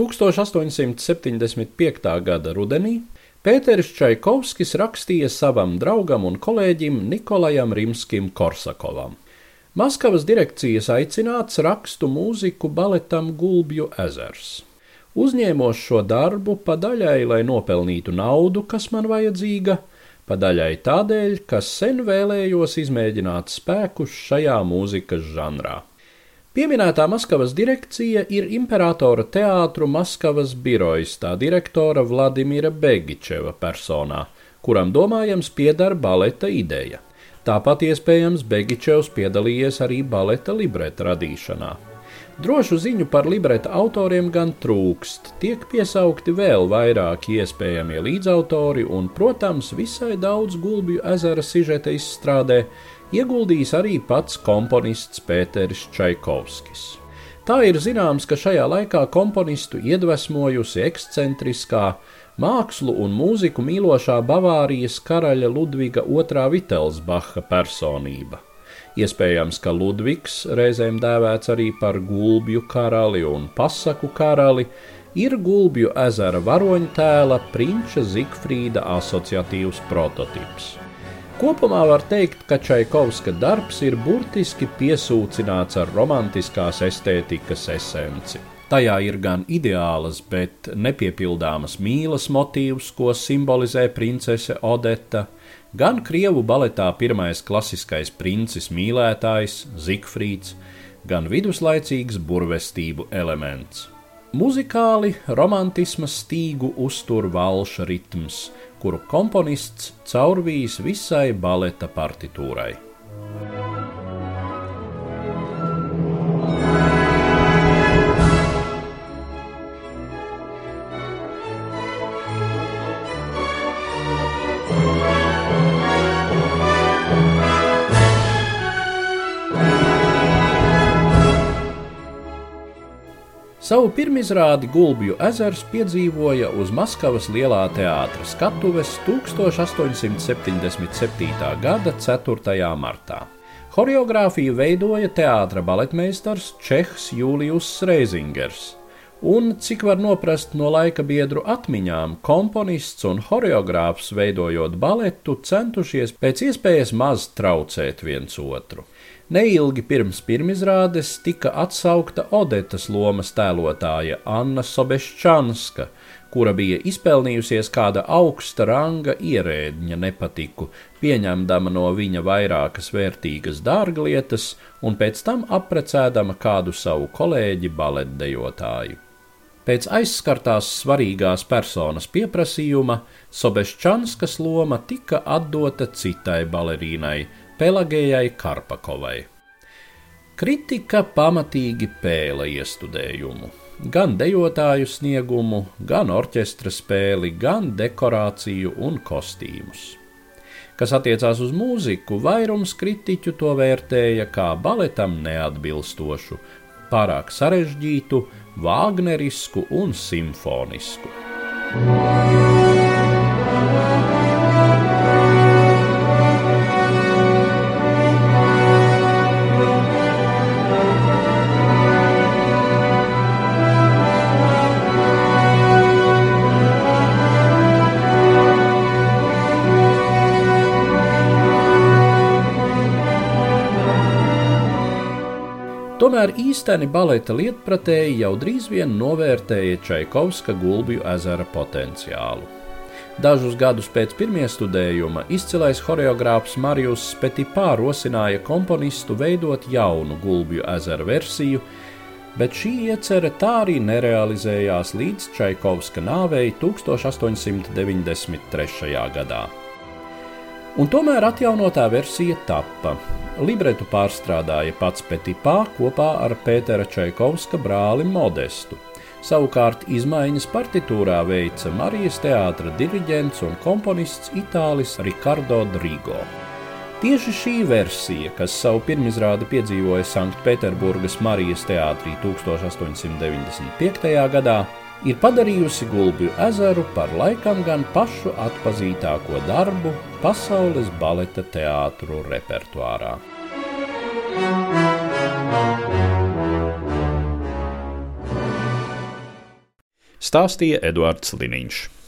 1875. gada rudenī Pēters Čaikovskis rakstīja savam draugam un kolēģim Nikolajam Rimskim Korsakovam. Maskavas direkcijas aicināts rakstu mūziku baletam Gulbju ezers. Uzņēmos šo darbu pa daļai, lai nopelnītu naudu, kas man vajadzīga, pa daļai tādēļ, ka sen vēlējos izmēģināt spēkus šajā mūzikas žanrā. Pieminētā Maskavas direkcija ir imperatora teātru Maskavas birojas tā direktora Vladimira Begičeva personā, kuram domājams pieder baleta ideja. Tāpat iespējams Begičevs piedalījies arī baleta libreta radīšanā. Drošu ziņu par libreta autoriem gan trūkst, tiek piesaukti vēl vairāki iespējamie līdzautori, un, protams, visai daudz gulbju ezera sižeta izstrādē ieguldījis arī pats komponists Pēters Čaikovskis. Tā ir zināms, ka šajā laikā komponistu iedvesmojusi ekscentriskā, mākslu un mūziku mīlošā Bavārijas karaļa Ludviga II Vitelsbacha personība. Iespējams, ka Ludvigs, reizēm dēvēts arī par gulbju karali un pasaku karali, ir Gulbju ezera varoņtēla prinča Zigfrīda asociatīvs prototyps. Kopumā var teikt, ka Čaikovska darbs ir burtiski piesūcināts ar romantiskās estētikas esenci. Tajā ir gan ideālas, bet nepiepildāmas mīlas motīvs, ko simbolizē princese Odeta, gan krievu baletā pirmais klasiskais princis mīlētājs Zigfrīds, gan viduslaicīgs burvestību elements. Muzikāli romantisma stīgu uztur valša ritms, kuru komponists caurvīs visai baleta partitūrai. Savu pirmizrādi Gulbju ezers piedzīvoja uz Maskavas lielā teātra skatuves 1877. gada 4. martā. Horeogrāfiju veidoja teātra baletmeistars Čehs Jūlijus Reizingers, un, cik var noprast no laika biedru atmiņām, komponists un horeogrāfs veidojot baletu centušies pēc iespējas maz traucēt viens otru. Neilgi pirms pirmizrādes tika atsaukta Odetas lomas tēlotāja Anna Sobeščanska, kura bija izpelnījusies kāda augsta ranga ierēdņa nepatiku, pieņemdama no viņa vairākas vērtīgas dārglietas un pēc tam apprecēdama kādu savu kolēģi baletdejotāju. Pēc aizskartās svarīgās personas pieprasījuma Sobeščanskas loma tika atdota citai balerīnai, Pelagējai Karpakovai. Kritika pamatīgi pēla iestudējumu. Gan dejotāju sniegumu, gan orķestra spēli, gan dekorāciju un kostīmus. Kas attiecās uz mūziku, vairums kritiķu to vērtēja kā baletam neatbilstošu, pārāk sarežģītu, vāgnerisku un simfonisku. Tomēr īsteni baleta lietpratēji jau drīz vien novērtēja Čaikovska gulbju ezera potenciālu. Dažus gadus pēc pirmie studējuma izcilais horeogrāfs Marijus Petipā rosināja komponistu veidot jaunu gulbju ezera versiju, bet šī iecerē tā arī nerealizējās līdz Čaikovska nāvei 1893. gadā. Un tomēr atjaunotā versija tappa, Libretu pārstrādāja pats Petipā kopā ar Pētera Čaikovska brāli Modestu. Savukārt izmaiņas partitūrā veica Marijas teātra diriģents un komponists Itālis Ricardo Drigo. Tieši šī versija, kas savu pirmizrādi piedzīvoja Sanktpēterburgas Marijas teātrī 1895. gadā, ir padarījusi Gulbju ezeru par laikam gan pašu atpazītāko darbu pasaules baleta teātru repertuārā. Stāstīja Eduards Liniņš.